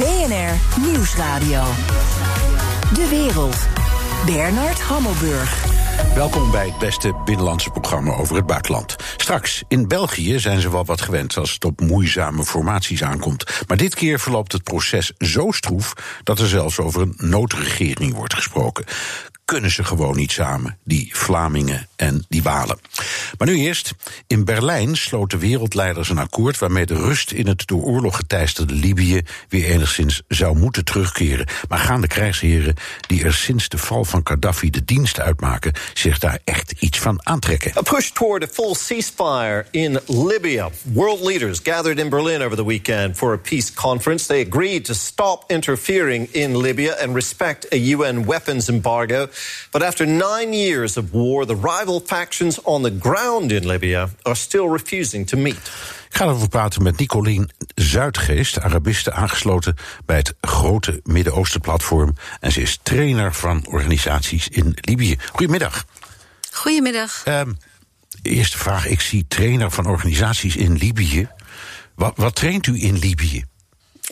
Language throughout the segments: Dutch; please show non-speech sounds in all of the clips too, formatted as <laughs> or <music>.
BNR Nieuwsradio. De wereld. Bernard Hammelburg. Welkom bij het beste binnenlandse programma over het buitenland. Straks, in België zijn ze wel wat gewend als het op moeizame formaties aankomt. Maar dit keer verloopt het proces zo stroef dat er zelfs over een noodregering wordt gesproken kunnen ze gewoon niet samen, die Vlamingen en die Walen. Maar nu eerst, in Berlijn sloten wereldleiders een akkoord waarmee de rust in het door oorlog geteisterde Libië weer enigszins zou moeten terugkeren. Maar gaan de krijgsheren die er sinds de val van Gaddafi de dienst uitmaken zich daar echt iets van aantrekken? A push toward a full ceasefire in Libya. World leaders gathered in Berlin over the weekend for a peace conference. They agreed to stop interfering in Libya and respect a UN weapons embargo. But after nine years of war, the rival factions on the ground in Libya are still refusing to meet. Ik ga erover praten met Nicolien Zuidgeest, Arabiste aangesloten bij het grote Midden-Oosten platform. En ze is trainer van organisaties in Libië. Goedemiddag. Goedemiddag. Um, eerste vraag. Ik zie trainer van organisaties in Libië. Wat, wat traint u in Libië?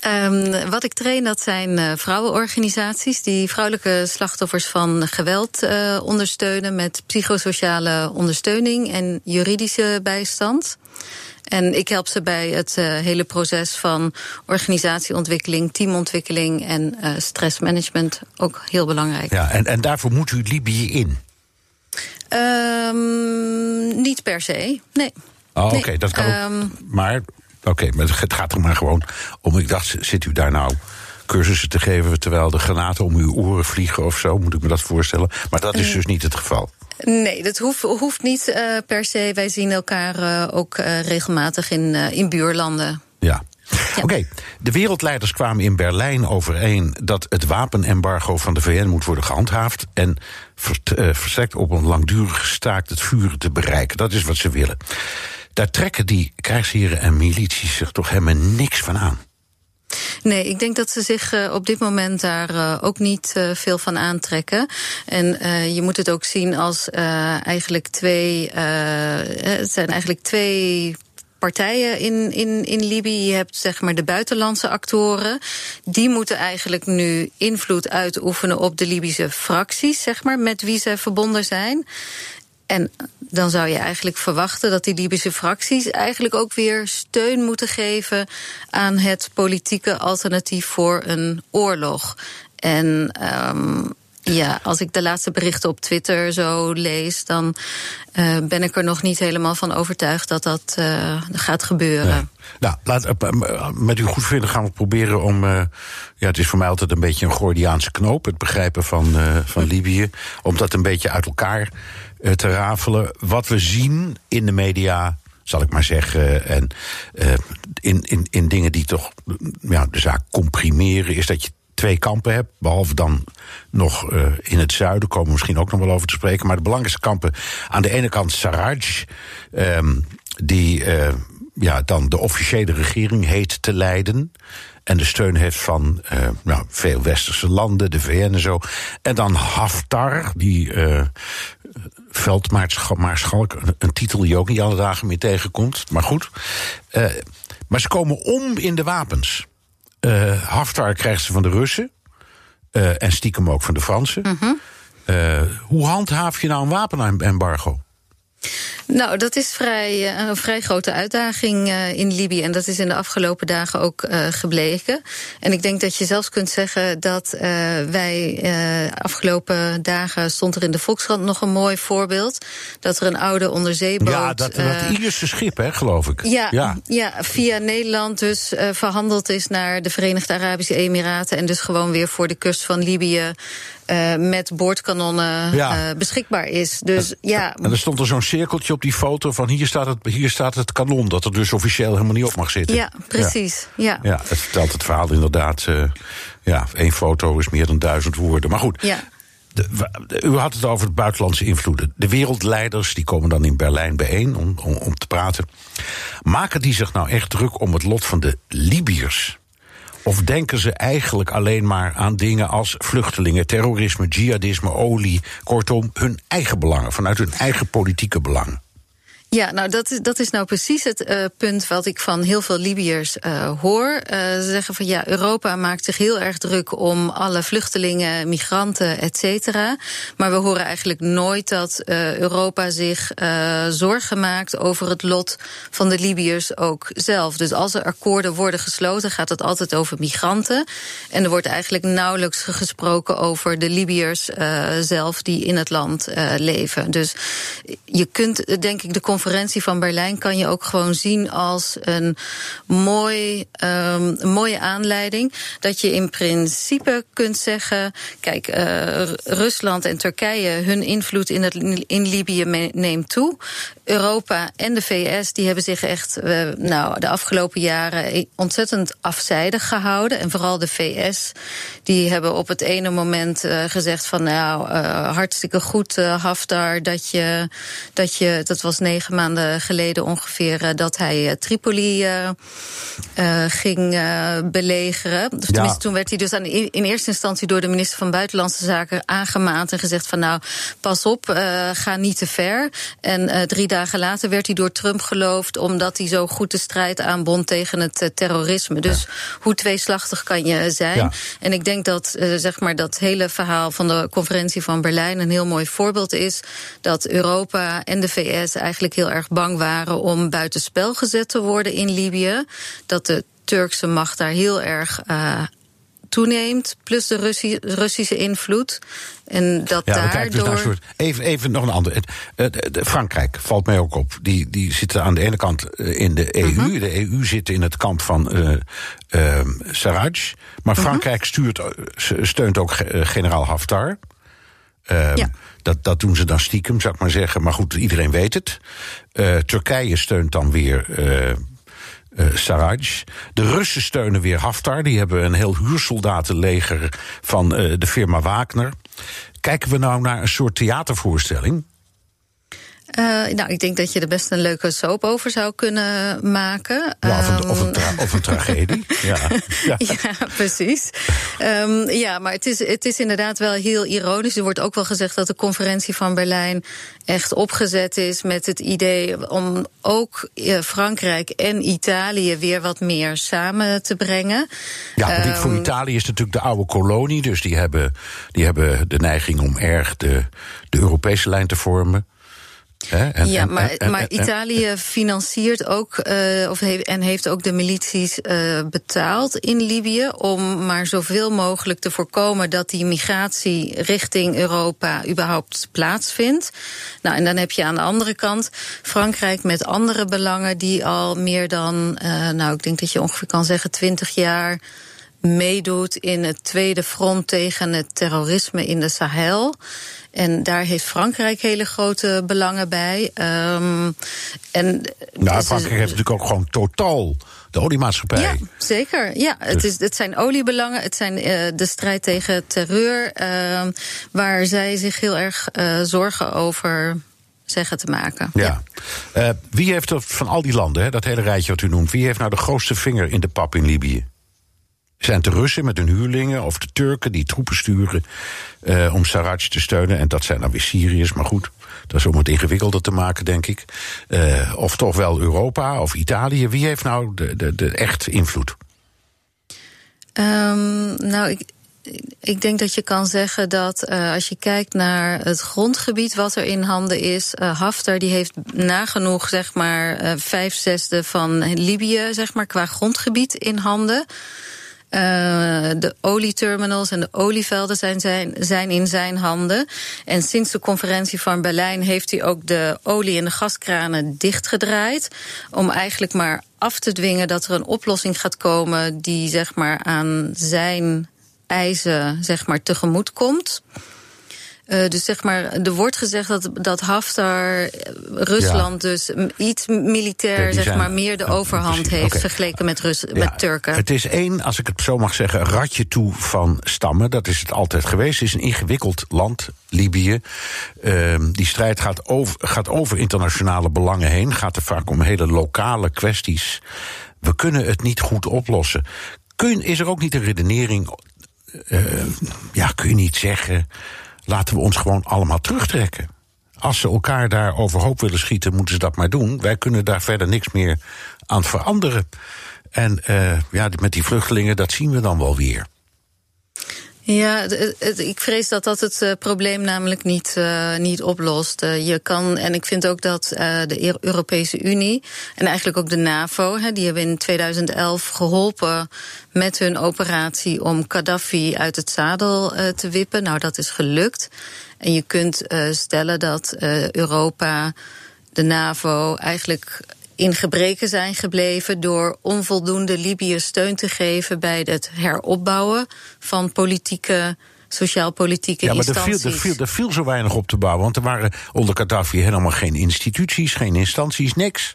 Um, wat ik train, dat zijn uh, vrouwenorganisaties die vrouwelijke slachtoffers van geweld uh, ondersteunen met psychosociale ondersteuning en juridische bijstand. En ik help ze bij het uh, hele proces van organisatieontwikkeling, teamontwikkeling en stressmanagement. Ook heel belangrijk. Ja, en, en daarvoor moet u Libië in? Um, niet per se, nee. Oh, oké, okay, dat kan ook. Um, maar Oké, okay, maar het gaat er maar gewoon om. Ik dacht, zit u daar nou cursussen te geven terwijl de granaten om uw oren vliegen of zo? Moet ik me dat voorstellen? Maar dat is dus niet het geval. Nee, dat hoeft, hoeft niet uh, per se. Wij zien elkaar uh, ook uh, regelmatig in, in buurlanden. Ja. Ja. Oké, okay. de wereldleiders kwamen in Berlijn overeen dat het wapenembargo van de VN moet worden gehandhaafd en verstrekt op een langdurig staakt het vuren te bereiken. Dat is wat ze willen. Daar trekken die krijgsheren en milities zich toch helemaal niks van aan. Nee, ik denk dat ze zich uh, op dit moment daar uh, ook niet uh, veel van aantrekken. En je moet het ook zien als eigenlijk twee. het zijn eigenlijk twee partijen in, in, in Libië. Je hebt zeg maar de buitenlandse actoren. Die moeten eigenlijk nu invloed uitoefenen op de Libische fracties, zeg maar, met wie ze verbonden zijn. En dan zou je eigenlijk verwachten dat die Libische fracties eigenlijk ook weer steun moeten geven aan het politieke alternatief voor een oorlog. En um, ja, als ik de laatste berichten op Twitter zo lees, dan uh, ben ik er nog niet helemaal van overtuigd dat dat uh, gaat gebeuren. Nee. Nou, laat, uh, met uw goedvinden gaan we proberen om. ja, het is voor mij altijd een beetje een Gordiaanse knoop, het begrijpen van, van Libië. Om dat een beetje uit elkaar te rafelen. Wat we zien in de media, zal ik maar zeggen. En uh, in, in, in dingen die toch ja, de zaak comprimeren, is dat je twee kampen hebt. Behalve dan nog uh, in het zuiden, komen we misschien ook nog wel over te spreken. Maar de belangrijkste kampen, aan de ene kant Sarraj, um, die ja, dan de officiële regering heet te leiden. En de steun heeft van nou, veel westerse landen, de VN en zo. En dan Haftar, die veldmaarschalk, een titel die je ook niet alle dagen meer tegenkomt. Maar goed. Uh, maar ze komen om in de wapens. Uh, Haftar krijgt ze van de Russen. Uh, en stiekem ook van de Fransen. Mm -hmm. uh, hoe handhaaf je nou een wapenembargo? Nou, dat is vrij, eh, een vrij grote uitdaging uh, in Libië. En dat is in de afgelopen dagen ook uh, gebleken. En ik denk dat je zelfs kunt zeggen dat uh, wij afgelopen dagen stond er in de Volkskrant nog een mooi voorbeeld. Dat er een oude onderzeeboot. Ja, dat, dat Ierse schip, hè, geloof ik. Ja, ja. ja via Nederland dus verhandeld is naar de Verenigde Arabische Emiraten. En dus gewoon weer voor de kust van Libië met boordkanonnen ja. beschikbaar is. Dus, en, ja. en er stond er zo'n cirkeltje op die foto van hier staat, het, hier staat het kanon, dat er dus officieel helemaal niet op mag zitten. Ja, precies. Ja, ja. ja het vertelt het verhaal inderdaad. Uh, ja, één foto is meer dan duizend woorden. Maar goed. Ja. De, u had het over de buitenlandse invloeden. De wereldleiders die komen dan in Berlijn bijeen om, om, om te praten. Maken die zich nou echt druk om het lot van de Libiërs? Of denken ze eigenlijk alleen maar aan dingen als vluchtelingen, terrorisme, jihadisme, olie, kortom, hun eigen belangen, vanuit hun eigen politieke belangen? Ja, nou dat is, dat is nou precies het uh, punt wat ik van heel veel Libiërs uh, hoor. Uh, ze zeggen van ja, Europa maakt zich heel erg druk om alle vluchtelingen, migranten, et cetera. Maar we horen eigenlijk nooit dat Europa zich zorgen maakt over het lot van de Libiërs ook zelf. Dus als er akkoorden worden gesloten, gaat het altijd over migranten. En er wordt eigenlijk nauwelijks gesproken over de Libiërs zelf die in het land leven. Dus je kunt denk ik de conferentie van Berlijn kan je ook gewoon zien als een, mooi, um, mooie aanleiding. Dat je in principe kunt zeggen: kijk, uh, Rusland en Turkije, hun invloed in, het, in Libië neemt toe. Europa en de VS die hebben zich echt uh, nou, de afgelopen jaren ontzettend afzijdig gehouden. En vooral de VS, die hebben op het ene moment uh, gezegd van nou, uh, hartstikke goed, Haftar, dat je, dat je, dat was negen maanden geleden ongeveer, dat hij Tripoli ging belegeren. Of tenminste, ja. toen werd hij dus aan, in eerste instantie door de minister van Buitenlandse Zaken aangemaand en gezegd van nou, pas op, ga niet te ver. En drie dagen dagen later werd hij door Trump geloofd omdat hij zo goed de strijd aanbond tegen het uh, terrorisme. Dus ja. hoe tweeslachtig kan je zijn? Ja. En ik denk dat uh, zeg maar dat hele verhaal van de conferentie van Berlijn een heel mooi voorbeeld is dat Europa en de VS eigenlijk heel erg bang waren om buitenspel gezet te worden in Libië. Dat de Turkse macht daar heel erg uh, toeneemt, plus de Russi Russische invloed. En dat ja, daardoor... Dus naar soort, even, even nog een ander. Frankrijk valt mij ook op. Die, die zitten aan de ene kant eh, in de EU. Uh -huh. De EU zit in het kamp van uh, uh, Sarraj. Maar Frankrijk stuurt, steunt ook generaal Haftar. Uh, ja. dat, dat doen ze dan stiekem, zou ik maar zeggen. Maar goed, iedereen weet het. Uh, Turkije steunt dan weer uh, Sarraj. De Russen steunen weer Haftar. Die hebben een heel huursoldatenleger van uh, de firma Wagner. Kijken we nou naar een soort theatervoorstelling? Uh, nou, ik denk dat je er best een leuke soap over zou kunnen maken. Ja, of, een, of, een, tra of een tragedie. <laughs> ja. Ja. ja, precies. Um, ja, maar het is, het is inderdaad wel heel ironisch. Er wordt ook wel gezegd dat de conferentie van Berlijn echt opgezet is met het idee om ook Frankrijk en Italië weer wat meer samen te brengen. Ja, um, voor Italië is natuurlijk de oude kolonie, dus die hebben, die hebben de neiging om erg de, de Europese lijn te vormen. En, ja, maar, en, en, maar Italië financiert ook uh, of heeft, en heeft ook de milities uh, betaald in Libië om maar zoveel mogelijk te voorkomen dat die migratie richting Europa überhaupt plaatsvindt. Nou, en dan heb je aan de andere kant Frankrijk met andere belangen die al meer dan, uh, nou, ik denk dat je ongeveer kan zeggen, twintig jaar meedoet in het tweede front tegen het terrorisme in de Sahel. En daar heeft Frankrijk hele grote belangen bij. Um, en nou, Frankrijk heeft natuurlijk ook gewoon totaal de oliemaatschappij. Ja, zeker. Ja, dus. het, is, het zijn oliebelangen, het zijn uh, de strijd tegen terreur, uh, waar zij zich heel erg uh, zorgen over zeggen te maken. Ja. ja. Uh, wie heeft er van al die landen, hè, dat hele rijtje wat u noemt, wie heeft nou de grootste vinger in de pap in Libië? Zijn het de Russen met hun huurlingen of de Turken die troepen sturen uh, om Sarraj te steunen? En dat zijn dan weer Syriërs, maar goed, dat is om het ingewikkelder te maken, denk ik. Uh, of toch wel Europa of Italië. Wie heeft nou de, de, de echt invloed? Um, nou, ik, ik denk dat je kan zeggen dat uh, als je kijkt naar het grondgebied wat er in handen is, uh, Haftar die heeft nagenoeg zeg maar vijf zesde van Libië zeg maar qua grondgebied in handen. Uh, de olieterminals en de olievelden zijn, zijn, zijn in zijn handen. En sinds de conferentie van Berlijn heeft hij ook de olie- en de gaskranen dichtgedraaid. Om eigenlijk maar af te dwingen dat er een oplossing gaat komen die zeg maar aan zijn eisen zeg maar tegemoet komt. Uh, dus zeg maar, er wordt gezegd dat, dat Haftar Rusland ja. dus iets militair, zeg zijn, maar, meer de overhand uh, heeft okay. vergeleken met, Rus ja, met Turken. Het is één, als ik het zo mag zeggen, ratje toe van stammen. Dat is het altijd geweest. Het is een ingewikkeld land, Libië. Uh, die strijd gaat over, gaat over internationale belangen heen. Gaat er vaak om hele lokale kwesties. We kunnen het niet goed oplossen. Kun, is er ook niet een redenering? ja, kun je niet zeggen laten we ons gewoon allemaal terugtrekken. Als ze elkaar daar overhoop willen schieten, moeten ze dat maar doen. Wij kunnen daar verder niks meer aan veranderen. En uh, ja, met die vluchtelingen, dat zien we dan wel weer. Ja, ik vrees dat dat het uh, probleem namelijk niet, uh, niet oplost. Uh, je kan, en ik vind ook dat de Europese Unie en eigenlijk ook de NAVO, hè, die hebben in 2011 geholpen met hun operatie om Gaddafi uit het zadel te wippen. Nou, dat is gelukt. En je kunt stellen dat Europa, de NAVO, eigenlijk in gebreken zijn gebleven door onvoldoende Libië steun te geven bij het heropbouwen van politieke sociaal-politieke ja, maar. Er viel, er, viel, er viel zo weinig op te bouwen, want er waren onder Gaddafi helemaal geen instituties, geen instanties, niks.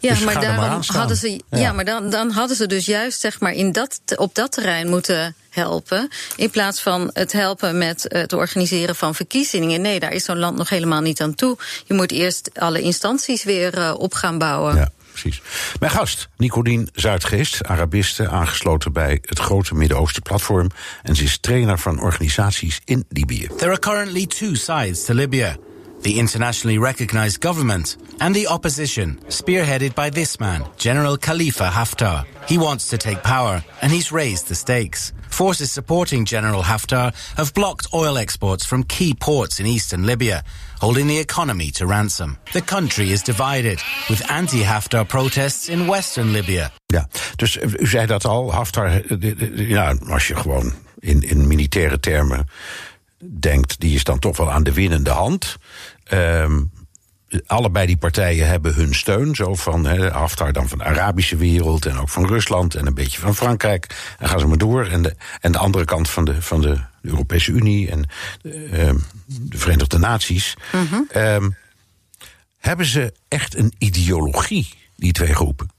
Ja, dus maar daarom hadden ze. Ja, maar dan, dan hadden ze dus juist zeg maar in dat, op dat terrein moeten helpen. In plaats van het helpen met het organiseren van verkiezingen. Nee, daar is zo'n land nog helemaal niet aan toe. Je moet eerst alle instanties weer uh, op gaan bouwen. Ja. Precies. Mijn gast, Nicodien Zuidgeest, Arabiste, aangesloten bij het grote Midden-Oosten platform. En ze is trainer van organisaties in Libië. There are currently two sides to Libya. The internationally recognized government, and the opposition, spearheaded by this man, General Khalifa Haftar. He wants to take power, and he's raised the stakes. Forces supporting General Haftar have blocked oil exports from key ports in eastern Libya, holding the economy to ransom. The country is divided, with anti-Haftar protests in western Libya. Ja, dus eh, u zei dat al, Haftar, eh, ja, als je gewoon in, in militaire termen denkt, die is dan toch wel aan de winnende hand. Um, allebei die partijen hebben hun steun. Zo van he, Haftar dan van de Arabische wereld en ook van Rusland en een beetje van Frankrijk. En gaan ze maar door. En de, en de andere kant van de, van de Europese Unie en uh, de Verenigde Naties. Um, hebben ze echt een ideologie, die twee groepen?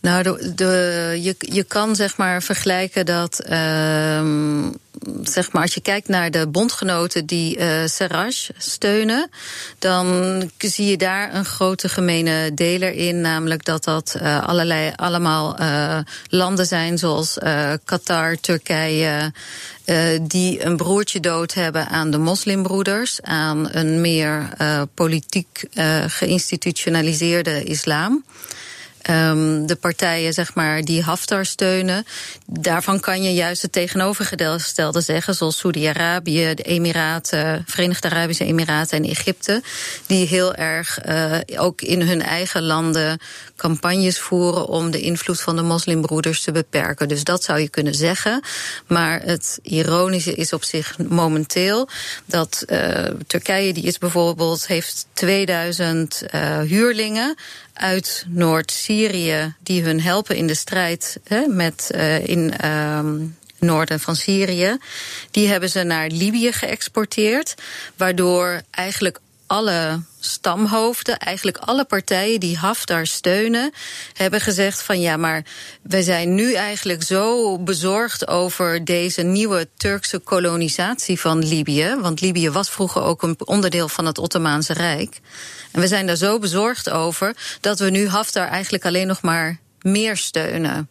Nou, de, je, je kan zeg maar vergelijken dat. Uh, zeg maar, als je kijkt naar de bondgenoten die uh, steunen, dan zie je daar een grote gemene deler in, namelijk dat dat uh, allerlei allemaal uh, landen zijn zoals Qatar, Turkije, die een broertje dood hebben aan de moslimbroeders, aan een meer politiek geïnstitutionaliseerde islam. Um, de partijen zeg maar, die Haftar steunen. Daarvan kan je juist het tegenovergestelde zeggen, zoals Saudi-Arabië, de Emiraten, Verenigde Arabische Emiraten en Egypte, die heel erg uh, ook in hun eigen landen campagnes voeren om de invloed van de moslimbroeders te beperken. Dus dat zou je kunnen zeggen. Maar het ironische is op zich momenteel dat uh, Turkije, die is bijvoorbeeld, heeft 2000 uh, huurlingen uit Noord-Syrië die hun helpen in de strijd hè, met uh, in um, noorden van Syrië. Die hebben ze naar Libië geëxporteerd, waardoor eigenlijk alle stamhoofden, eigenlijk alle partijen die Haftar steunen, hebben gezegd van ja, maar wij zijn nu eigenlijk zo bezorgd over deze nieuwe Turkse kolonisatie van Libië. Want Libië was vroeger ook een onderdeel van het Ottomaanse Rijk. En we zijn daar zo bezorgd over dat we nu Haftar eigenlijk alleen nog maar meer steunen.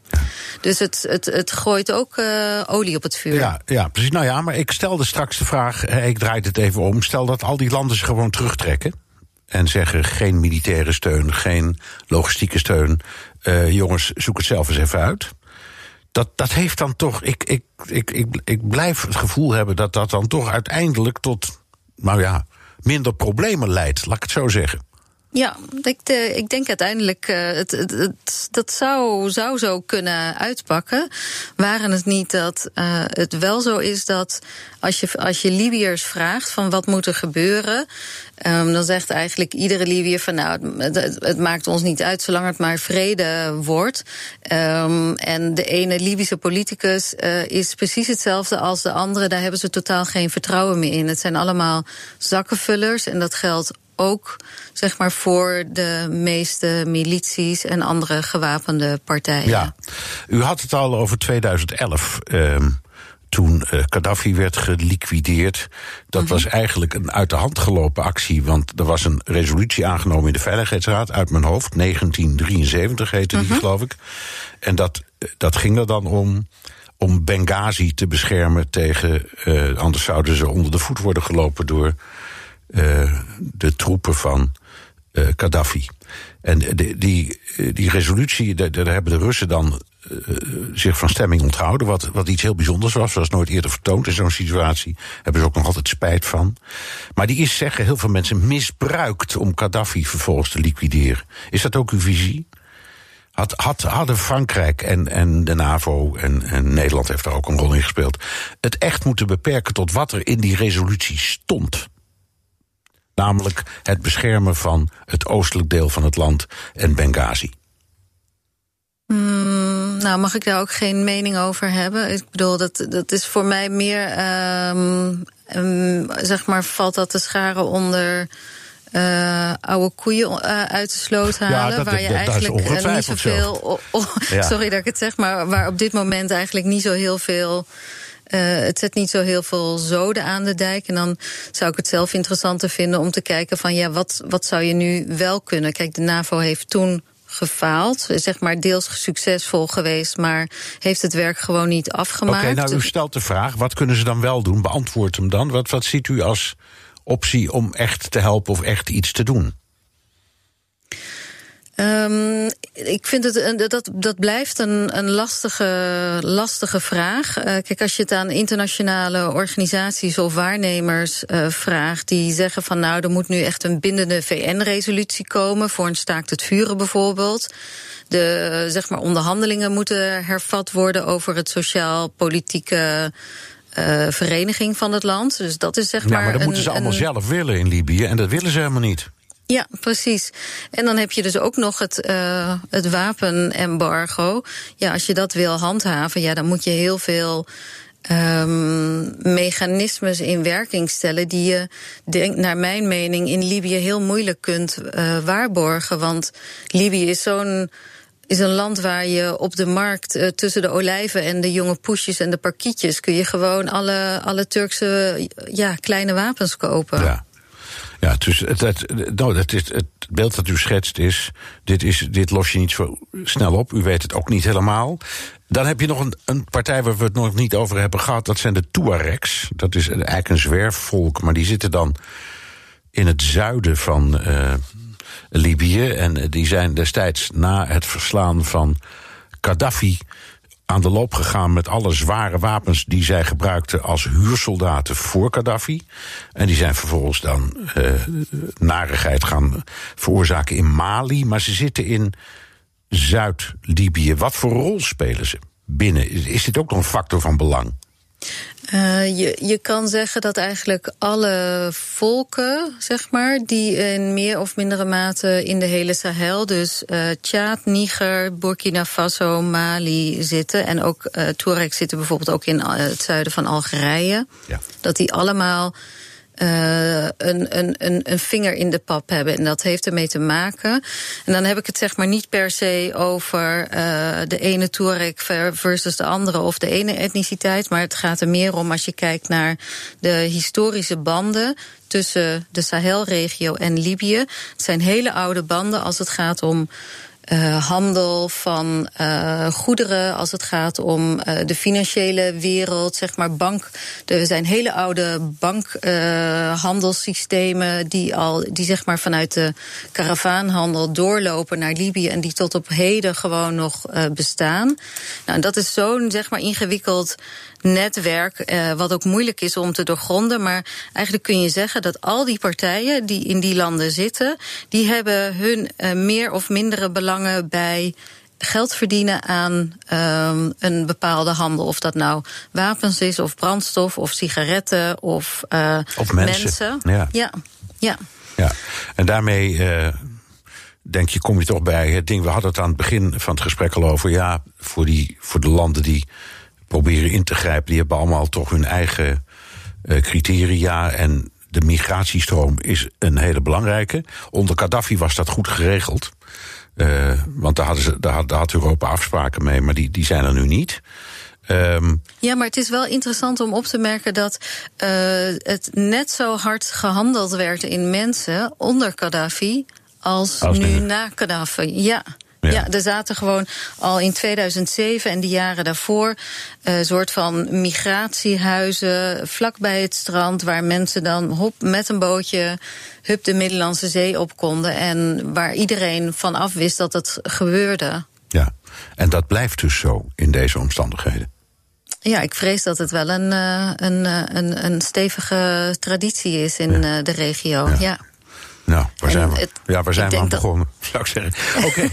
Dus het, het, het gooit ook uh, olie op het vuur. Ja, ja, precies. Nou ja, maar ik stelde straks de vraag, ik draai het even om. Stel dat al die landen zich gewoon terugtrekken. En zeggen geen militaire steun, geen logistieke steun. Uh, jongens, zoek het zelf eens even uit. Dat, dat heeft dan toch. Ik, ik, ik, ik, ik blijf het gevoel hebben dat dat dan toch uiteindelijk tot. Nou ja, minder problemen leidt, laat ik het zo zeggen. Ja, ik, de, ik denk uiteindelijk, uh, het, het, dat zou, zou zo kunnen uitpakken. Waren het niet dat uh, het wel zo is dat als je, als je Libiërs vraagt van wat moet er gebeuren, um, dan zegt eigenlijk iedere Libiër van nou, het, maakt ons niet uit zolang het maar vrede wordt. Um, en de ene Libische politicus is precies hetzelfde als de andere. Daar hebben ze totaal geen vertrouwen meer in. Het zijn allemaal zakkenvullers en dat geldt ook zeg maar, voor de meeste milities en andere gewapende partijen. Ja, u had het al over 2011. Uh, toen uh, Gaddafi werd geliquideerd. Dat mhm. was eigenlijk een uit de hand gelopen actie. Want er was een resolutie aangenomen in de Veiligheidsraad uit mijn hoofd. 1973 heette die, mhm. geloof ik. En dat, dat ging er dan om om Benghazi te beschermen tegen. Uh, anders zouden ze onder de voet worden gelopen door de troepen van Gaddafi. En die, die, die resolutie, daar, hebben de Russen dan zich van stemming onthouden. Wat, wat iets heel bijzonders was. Was nooit eerder vertoond in zo'n situatie. Hebben ze ook nog altijd spijt van. Maar die is, zeggen heel veel mensen, misbruikt om Gaddafi vervolgens te liquideren. Is dat ook uw visie? Had, had, hadden Frankrijk en, en de NAVO, en, en Nederland heeft daar ook een rol in gespeeld, het echt moeten beperken tot wat er in die resolutie stond? Namelijk het beschermen van het oostelijk deel van het land en Benghazi. Mm, nou, mag ik daar ook geen mening over hebben? Ik bedoel, dat, dat is voor mij meer, um, um, zeg maar, valt dat te scharen onder. Uh, oude koeien uh, uit de sloot halen. Ja, dat, waar je dat, eigenlijk dat uh, niet zoveel. Oh, oh, Ja. <laughs> Sorry dat ik het zeg, maar waar op dit moment eigenlijk niet zo heel veel. Uh, het zet niet zo heel veel zoden aan de dijk. En dan zou ik het zelf interessanter vinden om te kijken van ja, wat, wat zou je nu wel kunnen? Kijk, de NAVO heeft toen gefaald, zeg maar deels succesvol geweest, maar heeft het werk gewoon niet Oké, afgemaakt. nou u stelt de vraag, wat kunnen ze dan wel doen? Beantwoord hem dan. Wat, wat ziet u als optie om echt te helpen of echt iets te doen? Um, ik vind het een, dat, dat blijft een, een lastige, lastige vraag. Uh, kijk, als je het aan internationale organisaties of waarnemers uh, vraagt, die zeggen van nou, er moet nu echt een bindende VN-resolutie komen voor een staakt het vuren bijvoorbeeld. De zeg maar, onderhandelingen moeten hervat worden over het sociaal-politieke. Uh, vereniging van het land. Dus dat is zeg Ja, maar. maar dat een, moeten ze allemaal een- zelf willen in Libië. En dat willen ze helemaal niet. Ja, precies. En dan heb je dus ook nog het, uh, het wapenembargo. Ja, als je dat wil handhaven, ja, dan moet je heel veel. Um, mechanismes in werking stellen die je, denk, naar mijn mening, in Libië heel moeilijk kunt uh, waarborgen. Want Libië is zo'n is een land waar je op de markt uh, tussen de olijven en de jonge poesjes en de parkietjes kun je gewoon alle, alle Turkse ja, kleine wapens kopen. Ja. Ja, dus het, nou, dat is, het beeld dat u schetst is dit, is... dit los je niet zo snel op. U weet het ook niet helemaal. Dan heb je nog een, een partij waar we het nog niet over hebben gehad. Dat zijn de Tuaregs. Dat is eigenlijk een zwerfvolk, maar die zitten dan in het zuiden van uh, Libië. En die zijn destijds na het verslaan van Gaddafi aan de loop gegaan met alle zware wapens die zij gebruikten als huursoldaten voor Gaddafi. En die zijn vervolgens dan uh, narigheid gaan veroorzaken in Mali. Maar ze zitten in Zuid-Libië. Wat voor rol spelen ze binnen? Is dit ook nog een factor van belang? Uh, je, je kan zeggen dat eigenlijk alle volken, zeg maar, die in meer of mindere mate in de hele Sahel, dus uh, Tjaad, Niger, Burkina Faso, Mali zitten. En ook uh, Tuareg zitten bijvoorbeeld ook in het zuiden van Algerije. Ja. Dat die allemaal. Uh, een, een, een, een vinger in de pap hebben. En dat heeft ermee te maken. En dan heb ik het zeg maar niet per se over uh, de ene Touareg versus de andere of de ene etniciteit. Maar het gaat er meer om als je kijkt naar de historische banden tussen de Sahelregio en Libië. Het zijn hele oude banden als het gaat om. Uh, handel van uh, goederen, als het gaat om uh, de financiële wereld, zeg maar bank. Er zijn hele oude bankhandelssystemen die al, die zeg maar vanuit de karavaanhandel doorlopen naar Libië en die tot op heden gewoon nog bestaan. Nou, dat is zo'n zeg maar ingewikkeld netwerk, uh, wat ook moeilijk is om te doorgronden. Maar eigenlijk kun je zeggen dat al die partijen die in die landen zitten, die hebben hun uh, meer of mindere belangen bij geld verdienen aan um, een bepaalde handel. Of dat nou wapens is, of brandstof, of sigaretten, of, uh, of mensen. mensen. Ja. ja. ja. ja. En daarmee uh, denk je, kom je toch bij het ding. We hadden het aan het begin van het gesprek al over. Ja, voor, die, voor de landen die proberen in te grijpen, die hebben allemaal toch hun eigen uh, criteria. En de migratiestroom is een hele belangrijke. Onder Gaddafi was dat goed geregeld. Uh, want daar, hadden ze, daar, had, daar had Europa afspraken mee, maar die, die zijn er nu niet. Um, ja, maar het is wel interessant om op te merken dat uh, het net zo hard gehandeld werd in mensen onder Gaddafi als, als nu nu. na Gaddafi. Ja. Ja. er zaten gewoon al in 2007 en die jaren daarvoor een soort van migratiehuizen vlakbij het strand, waar mensen dan hop met een bootje hup de Middellandse Zee op konden en waar iedereen van af wist dat het gebeurde. Ja, en dat blijft dus zo in deze omstandigheden. Ja, ik vrees dat het wel een, eh, een, eh, een, een stevige traditie is in ja. de regio. ja. Nou, waar zijn we, ja, waar zijn we aan begonnen, <laughs> zou ik zeggen. Oké,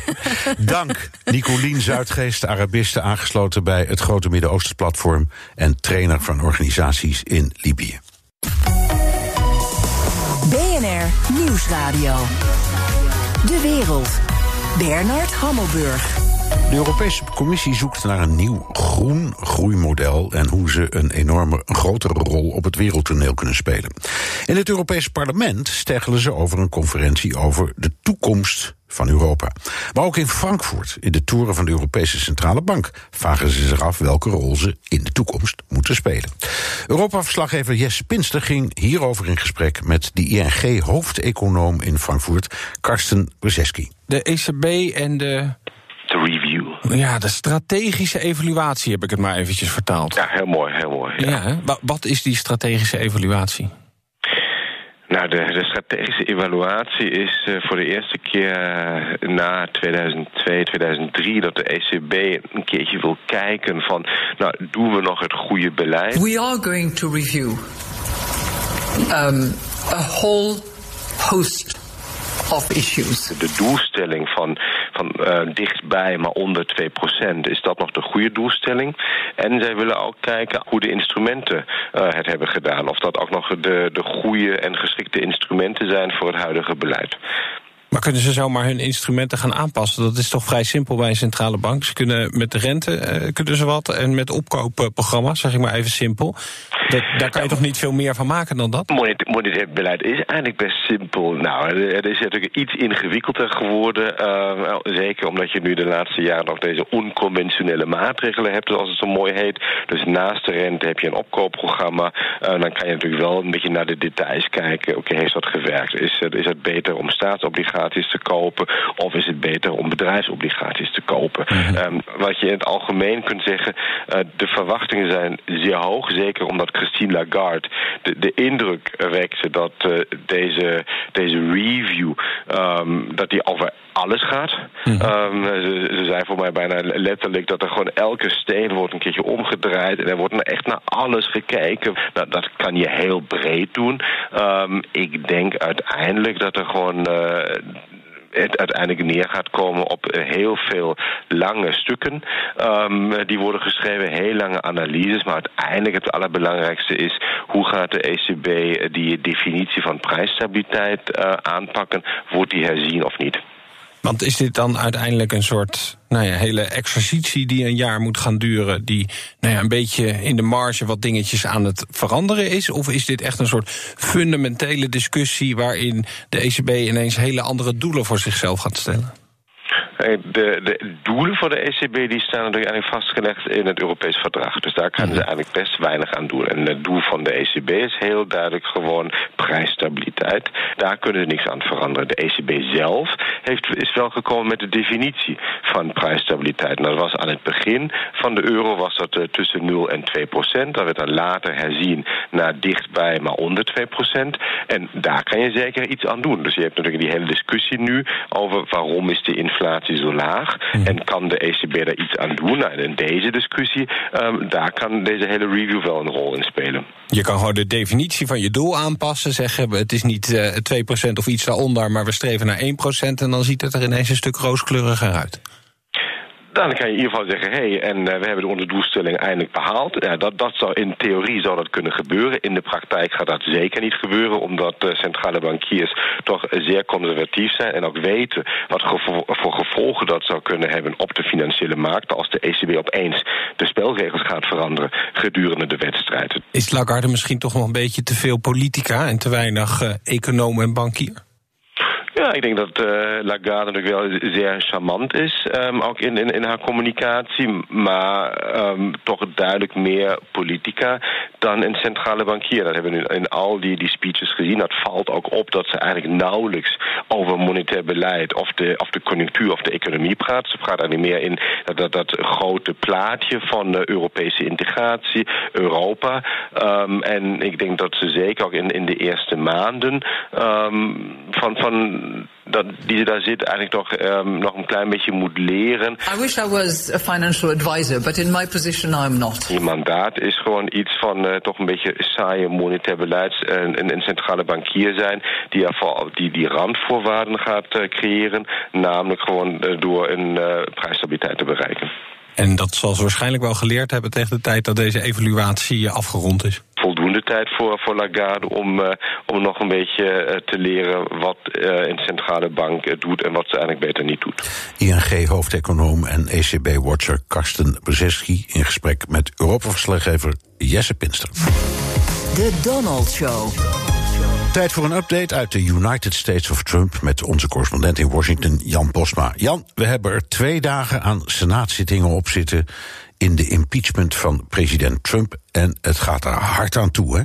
<laughs> dank Nicolien Zuidgeest, Arabiste, aangesloten bij het Grote Midden-Oosten Platform en trainer van organisaties in Libië. BNR Nieuwsradio. De wereld. Bernard Hammelburg. De Europese Commissie zoekt naar een nieuw groen groeimodel en hoe ze een enorme, grotere rol op het wereldtoneel kunnen spelen. In het Europese parlement steggelen ze over een conferentie over de toekomst van Europa. Maar ook in Frankfurt, in de toren van de Europese Centrale Bank, vragen ze zich af welke rol ze in de toekomst moeten spelen. Europa-verslaggever Jesse Pinster ging hierover in gesprek met de ING-hoofdeconoom in Frankfurt, Karsten Brzeski. De ECB en de. Ja, de strategische evaluatie heb ik het maar eventjes vertaald. Ja, heel mooi, heel mooi. Ja. ja wat is die strategische evaluatie? Nou, de, de, strategische evaluatie is uh, voor de eerste keer uh, na 2002, 2003 dat de ECB een keertje wil kijken van, nou, doen we nog het goede beleid? We are going to review um, a whole host of issues. De doelstelling van, van uh, dichtbij, maar onder 2%, is dat nog de goede doelstelling? En zij willen ook kijken hoe de instrumenten uh, het hebben gedaan. Of dat ook nog de, de goede en geschikte instrumenten zijn voor het huidige beleid. Maar kunnen ze zomaar hun instrumenten gaan aanpassen? Dat is toch vrij simpel bij een centrale bank. Ze kunnen met de rente uh, kunnen ze wat en met opkoopprogramma's, zeg ik maar even simpel. Dat, daar kan je toch niet veel meer van maken dan dat? Monetair beleid is eigenlijk best simpel. Nou, het is natuurlijk iets ingewikkelder geworden. Uh, zeker omdat je nu de laatste jaren nog deze onconventionele maatregelen hebt, zoals het zo mooi heet. Dus naast de rente heb je een opkoopprogramma. Uh, dan kan je natuurlijk wel een beetje naar de details kijken. Oké, heeft dat gewerkt? Is, is het beter om staatsobligaties te kopen? Of is het beter om bedrijfsobligaties te kopen? Mm -hmm. um, wat je in het algemeen kunt zeggen, uh, de verwachtingen zijn zeer hoog. Zeker omdat Christine Lagarde de, de indruk wekte dat uh, deze, deze review um, dat die over alles gaat. Mm -hmm. um, ze, ze zei voor mij bijna letterlijk dat er gewoon elke steen wordt een keertje omgedraaid en er wordt echt naar alles gekeken. Nou, dat kan je heel breed doen. Um, ik denk uiteindelijk dat er gewoon uh, het uiteindelijk neer gaat komen op heel veel lange stukken. Um, die worden geschreven, heel lange analyses. Maar uiteindelijk het allerbelangrijkste is hoe gaat de ECB die definitie van prijsstabiliteit uh, aanpakken? Wordt die herzien of niet? Want is dit dan uiteindelijk een soort nou ja, hele exercitie die een jaar moet gaan duren, die nou ja, een beetje in de marge wat dingetjes aan het veranderen is? Of is dit echt een soort fundamentele discussie waarin de ECB ineens hele andere doelen voor zichzelf gaat stellen? De, de, doelen voor de ECB die staan natuurlijk eigenlijk vastgelegd in het Europees verdrag. Dus daar kunnen ze eigenlijk best weinig aan doen. En het doel van de ECB is heel duidelijk gewoon prijsstabiliteit. Daar kunnen ze niks aan veranderen. De ECB zelf heeft, is wel gekomen met de definitie van prijsstabiliteit. En dat was aan het begin van de euro was dat uh, tussen 0 en 2 procent. Dat werd dan later herzien naar dichtbij, maar onder 2 procent. En daar kan je zeker iets aan doen. Dus je hebt natuurlijk die hele discussie nu over waarom is de inflatie zo laag? Mm. En kan de ECB daar iets aan doen? Nou, in deze discussie, um, daar kan deze hele review wel een rol in spelen. Je kan gewoon de definitie van je doel aanpassen. Zeggen het is niet uh, 2% of iets daaronder, maar we streven naar 1%. En dan ziet het er ineens een stuk rooskleuriger uit. Dan kan je in ieder geval zeggen, hé, hey, en uh, we hebben onze doelstelling eindelijk behaald. Ja, dat, dat zou, in theorie zou dat kunnen gebeuren. In de praktijk gaat dat zeker niet gebeuren, omdat uh, centrale bankiers toch zeer conservatief zijn en ook weten wat voor gevolgen dat zou kunnen hebben op de financiële markten als de ECB opeens de spelregels gaat veranderen gedurende de wedstrijd. Is Lagarde misschien toch nog een beetje te veel politica en te weinig uh, econoom en bankier? Ja, ik denk dat uh, Lagarde natuurlijk wel zeer charmant is, um, ook in, in, in haar communicatie, maar um, toch duidelijk meer politica dan een centrale bankier. Dat hebben we nu in al die, die speeches gezien. Dat valt ook op dat ze eigenlijk nauwelijks over monetair beleid of de, of de conjunctuur of de economie praat. Ze praat eigenlijk meer in dat, dat, grote plaatje van de Europese integratie, Europa. Um, en ik denk dat ze zeker ook in, in de eerste maanden van, van dat die daar zit eigenlijk toch um, nog een klein beetje moet leren. I wish I was a financial advisor, but in my position I'm not. Die mandaat is gewoon iets van uh, toch een beetje saaie monetair beleid en een, een, centrale bankier zijn die ervoor, die, die randvoorwaarden gaat uh, creëren, namelijk gewoon uh, door een prijsstabiliteit te bereiken. En dat zal ze waarschijnlijk wel geleerd hebben tegen de tijd dat deze evaluatie afgerond is. Voldoende tijd voor, voor Lagarde om, uh, om nog een beetje uh, te leren wat uh, een centrale bank doet en wat ze eigenlijk beter niet doet. ING-hoofdeconoom en ECB-watcher Karsten Brzezinski in gesprek met Europa-verslaggever Jesse Pinster. De Donald Show. Tijd voor een update uit de United States of Trump met onze correspondent in Washington, Jan Posma. Jan, we hebben er twee dagen aan senaatzittingen op zitten in de impeachment van president Trump. En het gaat er hard aan toe, hè?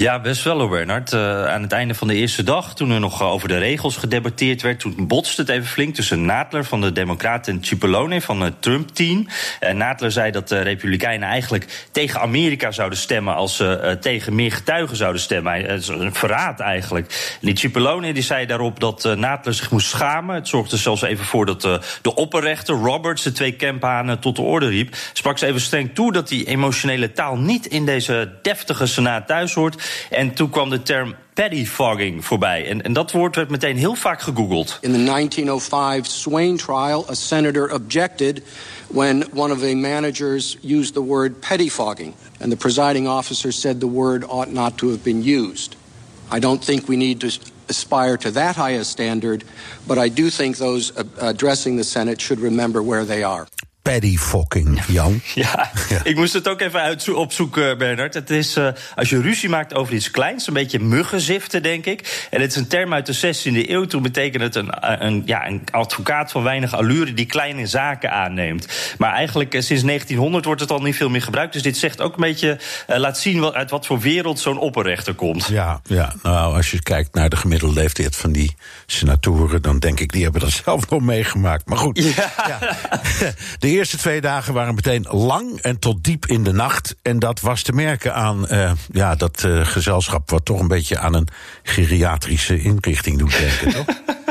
Ja, best wel, Bernard. Uh, aan het einde van de eerste dag, toen er nog over de regels gedebatteerd werd, toen botste het even flink tussen Nadler van de Democraten en Cipollone van het Trump-team. Uh, Nadler zei dat de Republikeinen eigenlijk tegen Amerika zouden stemmen als ze uh, tegen meer getuigen zouden stemmen. Het is een verraad eigenlijk. En die Cipollone die zei daarop dat Nadler zich moest schamen. Het zorgde zelfs even voor dat de opperrechter Roberts de twee campanen tot de orde riep. Sprak ze even streng toe dat die emotionele taal niet in deze deftige senaat thuis hoort. En toen kwam de term pettyfogging voorbij. En, en dat woord werd meteen heel vaak gegoogeld. In the 1905 Swain trial, a senator objected when one of the managers used the word pettyfogging. And the presiding officer said the word ought not to have been used. I don't think we need to aspire to that highest standard, but I do think those addressing the Senate should remember where they are paddyfokking, Jan. <laughs> Ja, ja, ik moest het ook even uit opzoeken, Bernard. Het is uh, als je ruzie maakt over iets kleins, een beetje muggenziften, denk ik. En het is een term uit de 16e eeuw. Toen betekent het een, een, ja, een advocaat van weinig allure die kleine zaken aanneemt. Maar eigenlijk sinds 1900 wordt het al niet veel meer gebruikt. Dus dit zegt ook een beetje, uh, laat zien wat, uit wat voor wereld zo'n opperrechter komt. Ja, ja, nou, als je kijkt naar de gemiddelde leeftijd van die senatoren, dan denk ik, die hebben dat <laughs> zelf wel meegemaakt. Maar goed, ja. ja. <laughs> eerste twee dagen waren meteen lang en tot diep in de nacht. En dat was te merken aan uh, ja, dat uh, gezelschap... wat toch een beetje aan een geriatrische inrichting doet denken, toch? <laughs>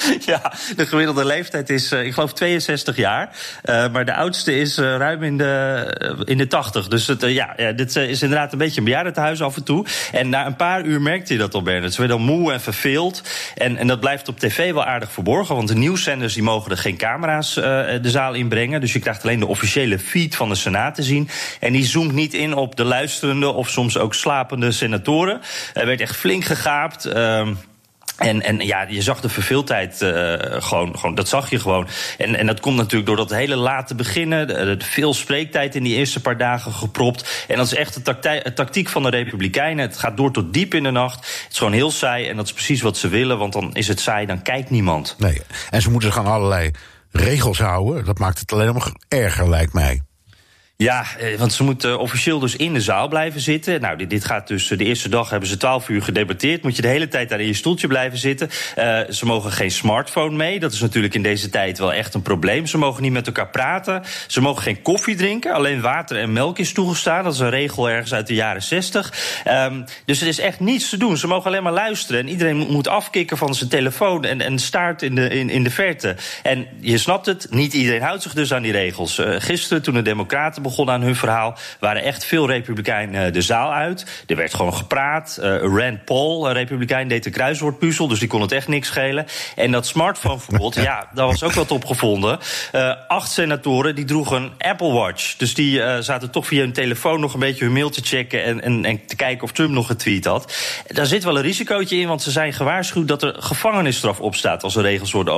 <laughs> Ja, de gemiddelde leeftijd is, uh, ik geloof, 62 jaar. Uh, maar de oudste is uh, ruim in de, in de 80. Dus het, ja, dit is inderdaad een beetje een bejaardentehuis af en toe. En na een paar uur merkte je dat al, Bernard. Ze werden al moe en verveeld. En, en dat blijft op tv wel aardig verborgen. Want de nieuwszenders die mogen er geen camera's de zaal inbrengen. Dus je krijgt alleen de officiële feed van de Senaat te zien. En die zoomt niet in op de luisterende of soms ook slapende senatoren. Er werd echt flink gegaapt. En, en ja, je zag de verveeldheid uh, gewoon, gewoon, dat zag je gewoon. En, en dat komt natuurlijk door dat hele late beginnen. De, de veel spreektijd in die eerste paar dagen gepropt. En dat is echt de tactiek van de Republikeinen. Het gaat door tot diep in de nacht. Het is gewoon heel saai en dat is precies wat ze willen. Want dan is het saai, dan kijkt niemand. Nee, en ze moeten zich aan allerlei regels houden. Dat maakt het alleen maar erger, lijkt mij. Ja, want ze moeten officieel dus in de zaal blijven zitten. Nou, dit, gaat dus. De eerste dag hebben ze twaalf uur gedebatteerd. Moet je de hele tijd daar in je stoeltje blijven zitten. Ze mogen geen smartphone mee. Dat is natuurlijk in deze tijd wel echt een probleem. Ze mogen niet met elkaar praten. Ze mogen geen koffie drinken. Alleen water en melk is toegestaan. Dat is een regel ergens uit de jaren zestig. Um, dus er is echt niets te doen. Ze mogen alleen maar luisteren. En iedereen moet afkicken van zijn telefoon en, en staart in de, in, in de verte. En je snapt het, niet iedereen houdt zich dus aan die regels. Gisteren, toen de Democraten begonnen aan hun verhaal, waren echt veel Republikeinen de zaal uit. Er werd gewoon gepraat. Uh, Rand Paul, een Republikein, deed de kruiswoordpuzzel, dus die kon het echt niks schelen. En dat smartphoneverbod, <laughs> ja, daar was ook wat op gevonden. Acht senatoren die droegen een Apple Watch. Dus die zaten toch via hun telefoon nog een beetje hun mail te checken en, en, en te kijken of Trump nog getweet had. Daar zit wel een risicootje in, want ze zijn gewaarschuwd dat er gevangenisstraf op staat als er regels worden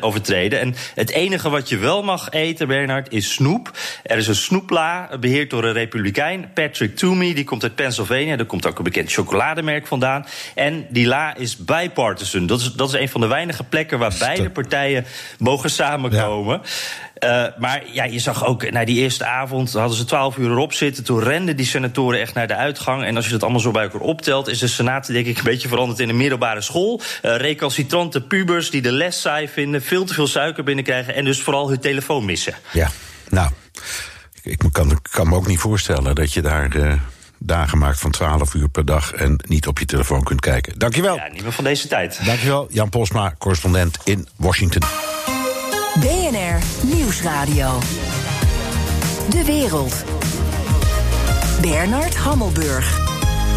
overtreden. En het enige wat je wel mag eten, Bernard, is snoep. Er is een snoepla, beheerd door een republikein, Patrick Toomey. Die komt uit Pennsylvania. Daar komt ook een bekend chocolademerk vandaan. En die la is bipartisan. Dat is, dat is een van de weinige plekken waar beide partijen mogen samenkomen. Ja. Uh, maar ja, je zag ook na die eerste avond, hadden ze twaalf uur erop zitten. Toen renden die senatoren echt naar de uitgang. En als je dat allemaal zo bij elkaar optelt, is de Senaat denk ik een beetje veranderd in een middelbare school. Uh, recalcitrante pubers die de les saai vinden, veel te veel suiker binnenkrijgen en dus vooral hun telefoon missen. Ja, nou, ik kan, kan me ook niet voorstellen dat je daar. Uh dagen maakt van 12 uur per dag en niet op je telefoon kunt kijken. Dankjewel. Ja, niet meer van deze tijd. Dankjewel, Jan Posma, correspondent in Washington. BNR Nieuwsradio. De wereld. Bernard Hammelburg.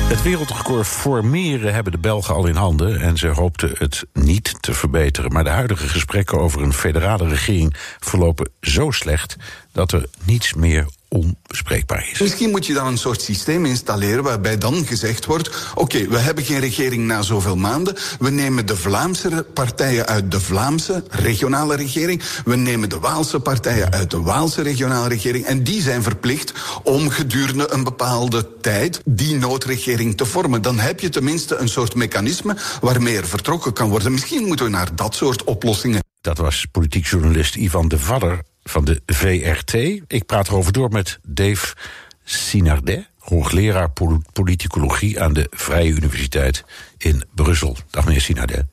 Het wereldrecord formeren hebben de Belgen al in handen en ze hoopten het niet te verbeteren. Maar de huidige gesprekken over een federale regering verlopen zo slecht dat er niets meer onbespreekbaar is. Misschien moet je dan een soort systeem installeren waarbij dan gezegd wordt: oké, we hebben geen regering na zoveel maanden. We nemen de Vlaamse partijen uit de Vlaamse regionale regering. We nemen de Waalse partijen uit de Waalse regionale regering. En die zijn verplicht om gedurende een bepaalde tijd die noodregering te vormen. Dan heb je tenminste een soort mechanisme waarmee er vertrokken kan worden. Misschien moeten we naar dat soort oplossingen. Dat was politiek journalist Ivan de Vadder van de VRT. Ik praat erover door met Dave Sinardet, hoogleraar politicologie aan de Vrije Universiteit in Brussel. Dag meneer Sinardet.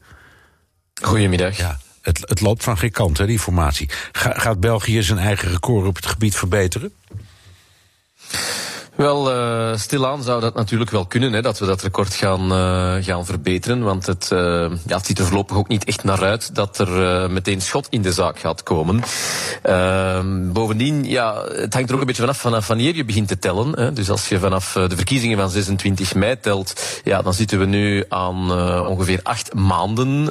Goedemiddag. Ja, het, het loopt van geen kant, hè, die formatie. gaat België zijn eigen record op het gebied verbeteren? Wel, uh, stilaan zou dat natuurlijk wel kunnen, hè, dat we dat record gaan, uh, gaan verbeteren. Want het, uh, ja, het ziet er voorlopig ook niet echt naar uit dat er meteen schot in de zaak gaat komen. Ehm, bovendien, ja, het hangt er ook een beetje vanaf vanaf wanneer je begint te tellen. Hè. Dus als je vanaf de verkiezingen van 26 mei telt, ja, dan zitten we nu aan ongeveer acht maanden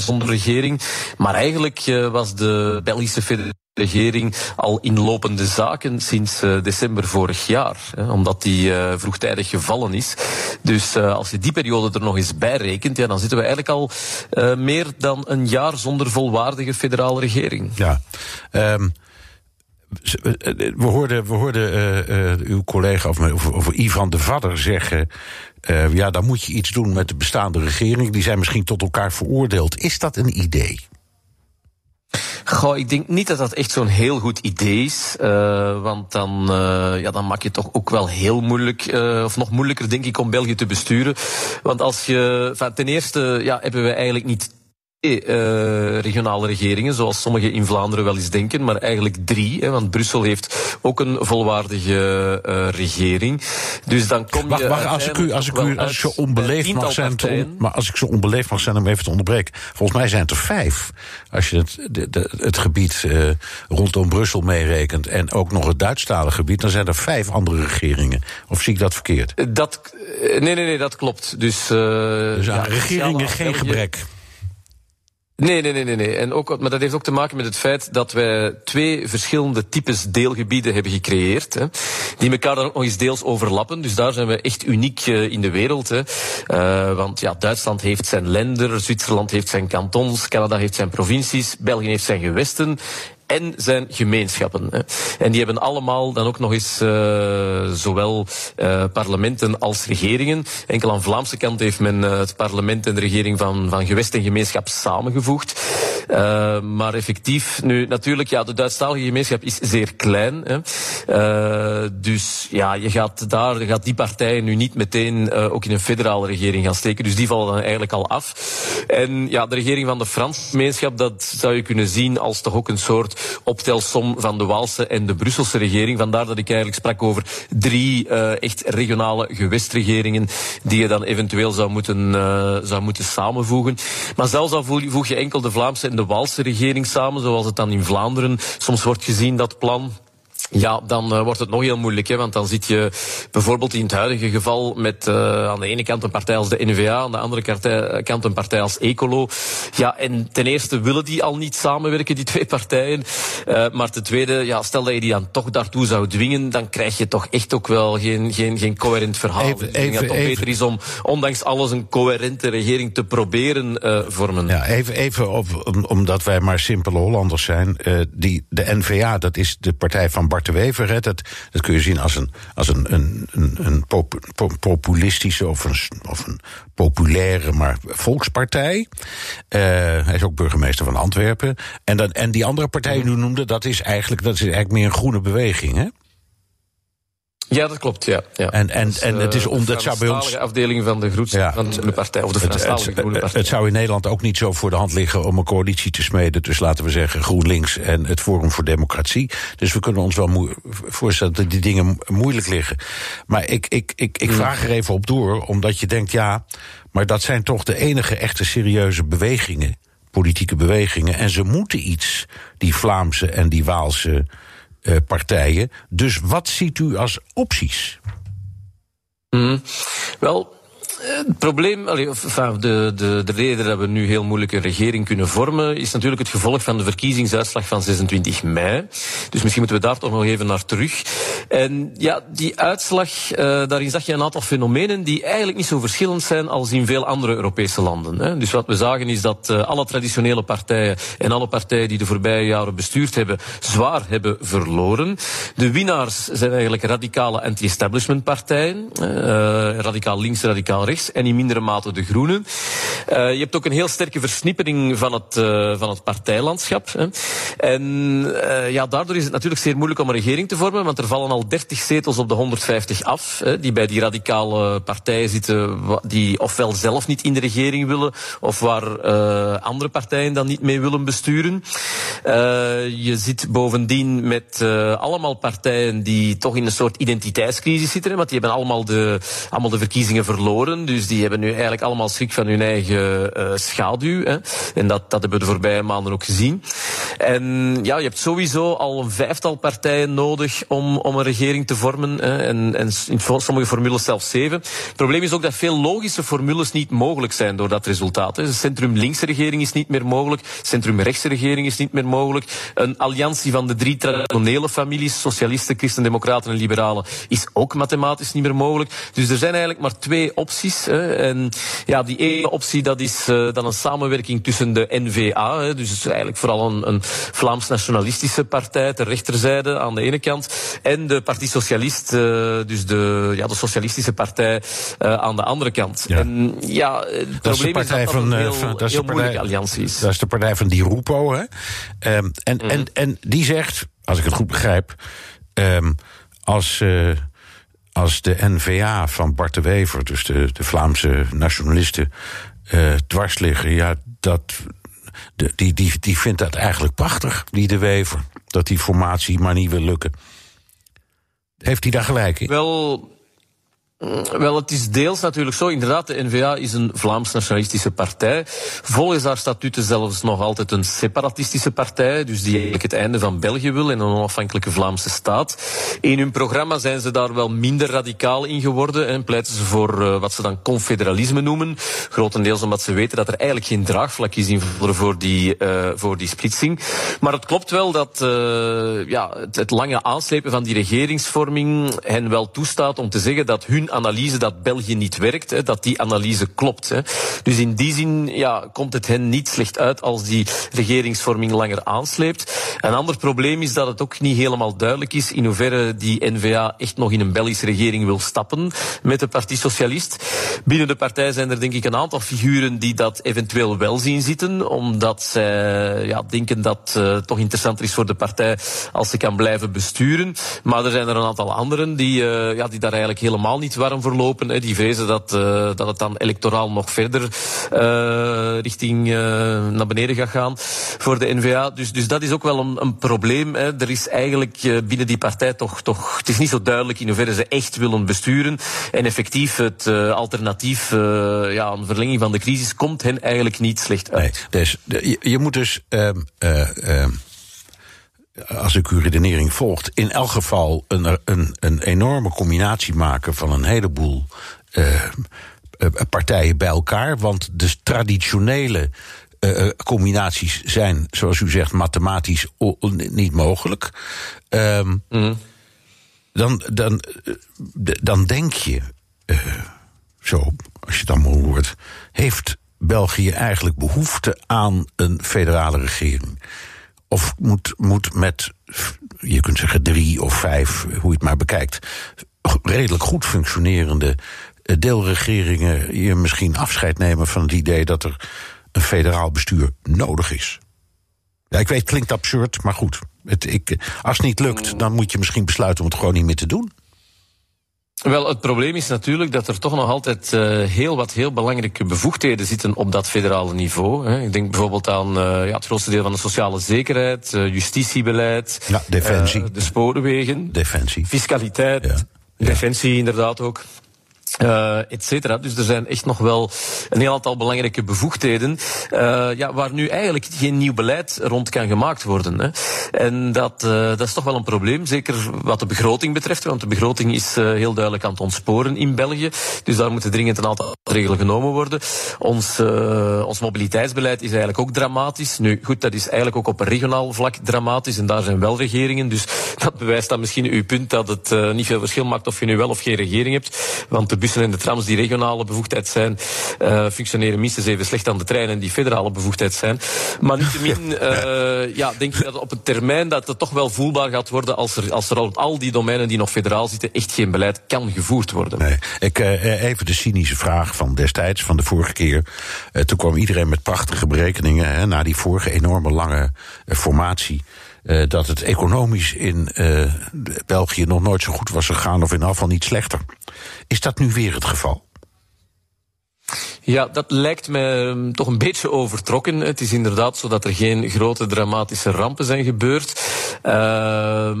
zonder regering. Maar eigenlijk was de Belgische federatie regering al in lopende zaken sinds uh, december vorig jaar. Hè, omdat die uh, vroegtijdig gevallen is. Dus uh, als je die periode er nog eens bij rekent, ja, dan zitten we eigenlijk al meer dan een jaar zonder volwaardige federale regering. Ja. Um we hoorden, we hoorden uw collega of, of, Ivan de Vadder zeggen. Ja, dan moet je iets doen met de bestaande regering. Die zijn misschien tot elkaar veroordeeld. Is dat een idee? Goh, ik denk niet dat dat echt zo'n heel goed idee is. Uh, want dan, uh, ja, dan maak je het toch ook wel heel moeilijk, uh, of nog moeilijker denk ik, om België te besturen. Want als je, ten eerste ja, hebben we eigenlijk niet uh, regionale regeringen, zoals sommigen in Vlaanderen wel eens denken, maar eigenlijk drie. Hè, want Brussel heeft ook een volwaardige uh, regering. Dus dan kom wacht, je. Wacht, als ik u, als ik u als zo onbeleefd mag zijn, maar als ik zo onbeleefd mag zijn om even te onderbreken. Volgens mij zijn het er vijf. Als je het, de, de, het gebied uh, rondom Brussel meerekent en ook nog het Duitsstalige gebied, dan zijn er vijf andere regeringen. Of zie ik dat verkeerd? Dat, nee, nee, nee, dat klopt. Dus, dus aan ja, regeringen geen gebrek. Nee, nee, nee, nee, nee. En ook, maar dat heeft ook te maken met het feit dat wij twee verschillende types deelgebieden hebben gecreëerd. Hè, die elkaar dan ook nog eens deels overlappen. Dus daar zijn we echt uniek uh, in de wereld. Hè. Uh, want ja, Duitsland heeft zijn lender, Zwitserland heeft zijn kantons, Canada heeft zijn provincies, België heeft zijn gewesten en zijn gemeenschappen. En die hebben allemaal dan ook nog eens uh, zowel uh, parlementen als regeringen. Enkel aan Vlaamse kant heeft men uh, het parlement en de regering van, van gewest en gemeenschap samengevoegd. maar effectief, nu natuurlijk, ja, de Duitsstalige gemeenschap is zeer klein. Hè. dus ja, je gaat daar, gaat die partijen nu niet meteen ook in een federale regering gaan steken. Dus die vallen dan eigenlijk al af. En ja, de regering van de Franse gemeenschap, dat zou je kunnen zien als toch ook een soort optelsom van de Waalse en de Brusselse regering. Vandaar dat ik eigenlijk sprak over drie uh, echt regionale gewestregeringen die je dan eventueel zou moeten, uh, zou moeten samenvoegen. Maar zelfs al voeg je enkel de Vlaamse en de Waalse regering samen, zoals het dan in Vlaanderen soms wordt gezien, dat plan. Ja, dan uh, wordt het nog heel moeilijk. Hè, want dan zit je bijvoorbeeld in het huidige geval met uh, aan de ene kant een partij als de NVA, aan de andere partij, kant een partij als Ecolo. Ja, en ten eerste willen die al niet samenwerken, die twee <laughs> partijen. Uh, maar ten tweede, ja, stel dat je die dan toch daartoe zou dwingen, dan krijg je toch echt ook wel geen, geen, geen coherent verhaal. Even, dus ik denk dat het toch beter is om ondanks alles een coherente regering te proberen vormen. Ja, even, even op, om, omdat wij maar simpele Hollanders zijn. Die, de NVA, dat is de partij van Bart De Wever. Hè, dat, dat kun je zien als een, als een, een, een, een pop, pop- populistische of een, of een populaire, maar volkspartij. Eh, hij is ook burgemeester van Antwerpen. En, dan, en die andere partij die u noemde, dat is eigenlijk, dat is eigenlijk meer een groene beweging, hè? Ja, dat klopt, ja. ja. En, en, en het is eh, om, de dat zou bij ons. Franstalige afdeling van de, groets, Ja. van de Partij, of de Het, het, het, zou in Nederland ook niet zo voor de hand liggen om een coalitie te smeden tussen, laten we zeggen, GroenLinks en het Forum voor Democratie. Dus we kunnen ons wel voorstellen dat die dingen mo- moeilijk liggen. Maar ik, ik, ik, ik vraag er even op door, omdat je denkt, ja, maar dat zijn toch de enige echte serieuze bewegingen, politieke bewegingen. En ze moeten iets, die Vlaamse en die Waalse partijen. Dus wat ziet u als opties? Mhm. Wel, eh, het probleem, of, de, de, de reden dat we nu heel moeilijk een regering kunnen vormen, is natuurlijk het gevolg van de verkiezingsuitslag van 26 mei. Dus misschien moeten we daar toch nog even naar terug. En ja, die uitslag, eh, daarin zag je een aantal fenomenen die eigenlijk niet zo verschillend zijn als in veel andere Europese landen. Hè. Dus wat we zagen is dat eh, alle traditionele partijen en alle partijen die de voorbije jaren bestuurd hebben, zwaar hebben verloren. De winnaars zijn eigenlijk radicale anti-establishment partijen, eh, radicaal links, radicaal en in mindere mate de groenen. Eh, je hebt ook een heel sterke versnippering van het, eh, van het partijlandschap. Hè. En eh, ja, daardoor is het natuurlijk zeer moeilijk om een regering te vormen, want er vallen al 30 zetels op de 150 af, hè, die bij die radicale partijen zitten, die ofwel zelf niet in de regering willen, of waar andere partijen dan niet mee willen besturen. Je zit bovendien met allemaal partijen die toch in een soort identiteitscrisis zitten, want die hebben allemaal de, allemaal de verkiezingen verloren, dus die hebben nu eigenlijk allemaal schrik van hun eigen eh, schaduw. Hè. En dat, dat hebben we de voorbije maanden ook gezien. En ja, je hebt sowieso al een vijftal partijen nodig om, om een regering te vormen. Hè. En, en in sommige formules zelfs zeven. Het probleem is ook dat veel logische formules niet mogelijk zijn door dat resultaat. Een centrum-linkse regering is niet meer mogelijk. Centrum-rechtse regering is niet meer mogelijk. Een alliantie van de drie traditionele families, socialisten, christendemocraten en liberalen, is ook mathematisch niet meer mogelijk. Dus er zijn eigenlijk maar twee opties. Hè. En ja, die ene optie dat is eh, dan een samenwerking tussen de NVA, hè, dus eigenlijk vooral een, een Vlaams-nationalistische partij ter rechterzijde aan de ene kant, en de Partie Socialist, eh, dus de, ja, de socialistische partij eh, aan de andere kant. Ja. En ja, het Dat is de probleem is partij dat dat van, een heel, van- dat is heel de partij- moeilijke alliantie is. Dat is de partij van Di Rupo, hè? Ehm, en, Mhm. en, en die zegt, als ik het goed begrijp, ehm, als, als de NVA van Bart de Wever, dus de, de Vlaamse nationalisten, eh, dwars liggen, ja, dat, de, die, die, die vindt dat eigenlijk prachtig, die de Wever, dat die formatie maar niet wil lukken. Heeft hij daar gelijk in? Wel, wel, het is deels natuurlijk zo. Inderdaad, de N-VA is een Vlaams-nationalistische partij. Volgens haar statuten zelfs nog altijd een separatistische partij. Dus die eigenlijk het einde van België wil en een onafhankelijke Vlaamse staat. In hun programma zijn ze daar wel minder radicaal in geworden. En pleiten ze voor eh, wat ze dan confederalisme noemen. Grotendeels omdat ze weten dat er eigenlijk geen draagvlak is in voor die, eh, voor die splitsing. Maar het klopt wel dat eh, ja, het lange aanslepen van die regeringsvorming hen wel toestaat om te zeggen dat hun analyse dat België niet werkt, hè, dat die analyse klopt. Hè. Dus in die zin ja, komt het hen niet slecht uit als die regeringsvorming langer aansleept. Een ander probleem is dat het ook niet helemaal duidelijk is in hoeverre die N-VA echt nog in een Belgische regering wil stappen met de Partie Socialist. Binnen de partij zijn er denk ik een aantal figuren die dat eventueel wel zien zitten, omdat zij ja, denken dat het uh, toch interessanter is voor de partij als ze kan blijven besturen. Maar er zijn er een aantal anderen die, uh, ja, die daar eigenlijk helemaal niet warm voor lopen. Hè. Die vrezen dat, uh, dat het dan electoraal nog verder richting naar beneden gaat gaan voor de N-VA. Dus, dus dat is ook wel een, een probleem. Hè. Er is eigenlijk binnen die partij toch, toch... Het is niet zo duidelijk in hoeverre ze echt willen besturen. En effectief het alternatief, ja, een verlenging van de crisis, komt hen eigenlijk niet slecht uit. Dus, je, je moet dus... als ik uw redenering volgt, in elk geval een, een, een enorme combinatie maken van een heleboel uh, partijen bij elkaar. Want de traditionele uh, combinaties zijn, zoals u zegt, mathematisch niet mogelijk. Um, mm. dan, dan, dan denk je, uh, zo, als je het allemaal hoort, heeft België eigenlijk behoefte aan een federale regering? Of moet, moet met, je kunt zeggen drie of vijf, hoe je het maar bekijkt, redelijk goed functionerende eh, deelregeringen je misschien afscheid nemen van het idee dat er een federaal bestuur nodig is? Ja, ik weet, het klinkt absurd, maar goed. Het, ik, als het niet lukt, dan moet je misschien besluiten om het gewoon niet meer te doen. Wel, het probleem is natuurlijk dat er toch nog altijd uh, heel wat heel belangrijke bevoegdheden zitten op dat federale niveau. Hè. Ik denk bijvoorbeeld aan uh, ja, het grootste deel van de sociale zekerheid, uh, justitiebeleid, ja, defensie. de spoorwegen, defensie, fiscaliteit, ja. defensie inderdaad ook. Uh, et cetera. Dus er zijn echt nog wel een heel aantal belangrijke bevoegdheden, uh, ja, waar nu eigenlijk geen nieuw beleid rond kan gemaakt worden. Hè. En dat, uh, dat is toch wel een probleem, zeker wat de begroting betreft, want de begroting is heel duidelijk aan het ontsporen in België. Dus daar moeten dringend een aantal regelen genomen worden. Ons, ons mobiliteitsbeleid is eigenlijk ook dramatisch. Nu, goed, dat is eigenlijk ook op regionaal vlak dramatisch en daar zijn wel regeringen. Dus dat bewijst dan misschien uw punt dat het niet veel verschil maakt of je nu wel of geen regering hebt. Want bussen en de trams die regionale bevoegdheid zijn, uh, functioneren minstens even slecht aan de treinen die federale bevoegdheid zijn. Maar niettemin <laughs> uh, ja, denk ik dat op een termijn dat het toch wel voelbaar gaat worden als er, als er op al die domeinen die nog federaal zitten echt geen beleid kan gevoerd worden. Nee. Ik, uh, even de cynische vraag van destijds, van de vorige keer. toen kwam iedereen met prachtige berekeningen hè, na die vorige enorme lange formatie. Uh, dat het economisch in uh, België nog nooit zo goed was gegaan, of in afval niet slechter. Is dat nu weer het geval? Ja, dat lijkt me toch een beetje overtrokken. Het is inderdaad zo dat er geen grote dramatische rampen zijn gebeurd. Uh,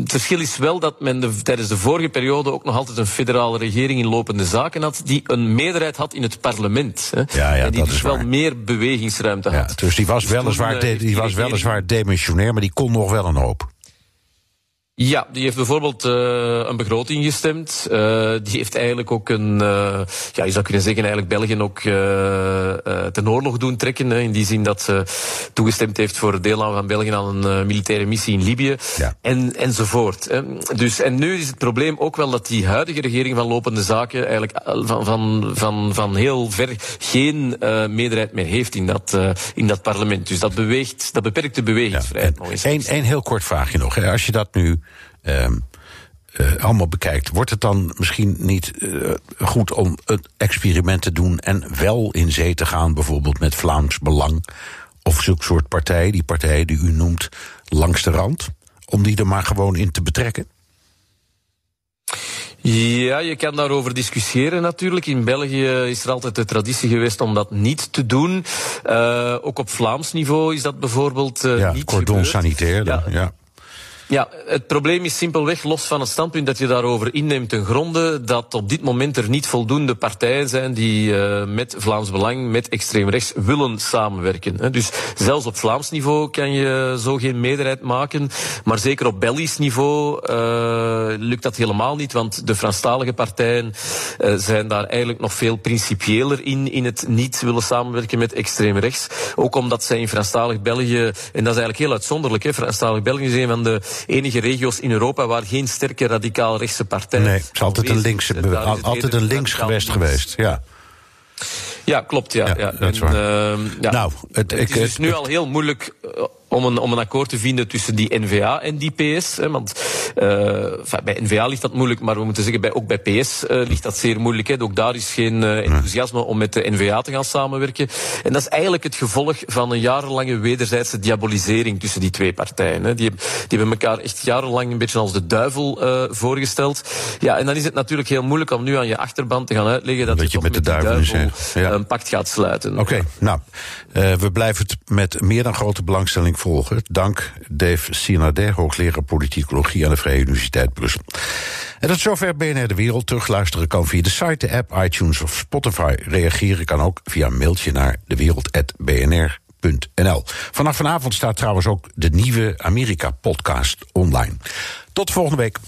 het verschil is wel dat men de, tijdens de vorige periode ook nog altijd een federale regering in lopende zaken had, die een meerderheid had in het parlement. Hè, ja, ja, en die dat dus is wel waar. meer bewegingsruimte Ja, had. dus die was Dus weliswaar, toen, eh, die was weliswaar demissionair, maar die kon nog wel een hoop. Ja, die heeft bijvoorbeeld uh, een begroting gestemd. Uh, die heeft eigenlijk ook een, uh, ja, je zou kunnen zeggen, eigenlijk België ook ten oorlog doen trekken. Hè, in die zin dat ze toegestemd heeft voor deelname van België aan een militaire missie in Libië. Ja. En, enzovoort. Hè. Dus, en nu is het probleem ook wel dat die huidige regering van lopende zaken eigenlijk van, van, van, van heel ver geen meerderheid meer heeft in dat, in dat parlement. Dus dat beweegt, dat beperkt de bewegingsvrijheid nog eens. Eén heel kort vraagje nog. hè. Als je dat nu eh, allemaal bekijkt, wordt het dan misschien niet eh, goed om een experiment te doen en wel in zee te gaan, bijvoorbeeld met Vlaams Belang of zulke soort partijen, die partijen die u noemt langs de rand, om die er maar gewoon in te betrekken? Ja, je kan daarover discussiëren natuurlijk. In België is er altijd de traditie geweest om dat niet te doen. Uh, ook op Vlaams niveau is dat bijvoorbeeld uh, ja, niet cordon gebeurd. sanitair. dan, Ja. ja. Ja, het probleem is simpelweg, los van het standpunt dat je daarover inneemt ten gronde, dat op dit moment er niet voldoende partijen zijn die uh, met Vlaams Belang, met extreem rechts, willen samenwerken. Dus zelfs op Vlaams niveau kan je zo geen meerderheid maken, maar zeker op Belgisch niveau uh, lukt dat helemaal niet, want de Franstalige partijen uh, zijn daar eigenlijk nog veel principiëler in, in het niet willen samenwerken met extreem rechts. Ook omdat zij in Franstalig België, en dat is eigenlijk heel uitzonderlijk, hè, Franstalig België is een van de enige regio's in Europa waar geen sterke radicaal rechtse partij Nee, het is altijd een het altijd een links gewest links. geweest. Ja. Ja, klopt, ja. Ja, ja. dat is En, ehm, ja. Nou, het- het, ik- is dus het- nu al heel moeilijk eh, om een, om een akkoord te vinden tussen die NVA en die PS. Hè, want enfin, bij NVA ligt dat moeilijk, maar we moeten zeggen, bij, ook bij PS eh, ligt dat zeer moeilijk. Hè. Ook daar is geen eh, enthousiasme om met de NVA te gaan samenwerken. En dat is eigenlijk het gevolg van een jarenlange wederzijdse diabolisering tussen die twee partijen. Hè. Die, die hebben elkaar echt jarenlang een beetje als de duivel voorgesteld. Ja, en dan is het natuurlijk heel moeilijk om nu aan je achterban te gaan uitleggen dat, Dat je toch met de duivel ja. een pact gaat sluiten. Oké, nou, we blijven het met meer dan grote belangstelling volgen. Dank Dave Sinader, hoogleraar politicologie aan de Vrije Universiteit Brussel. En tot zover BNR De Wereld. Terugluisteren kan via de site, de app, iTunes of Spotify. Reageren kan ook via een mailtje naar dewereld.bnr.nl. Vanaf vanavond staat trouwens ook de nieuwe Amerika-podcast online. Tot volgende week.